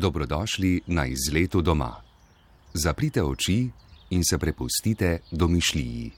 Dobrodošli na izletu doma. Zaprite oči in se prepustite domišljiji.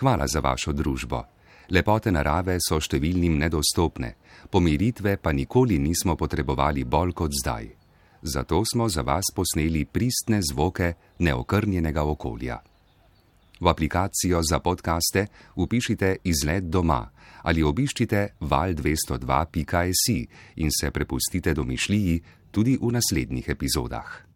Hvala za vašo družbo. Lepote narave so številnim nedostopne, pomiritve pa nikoli nismo potrebovali bolj kot zdaj. Zato smo za vas posneli pristne zvoke neokrnjenega okolja. V aplikacijo za podkaste upišite izlet doma ali obiščite val202.js in se prepustite domišljiji tudi v naslednjih epizodah.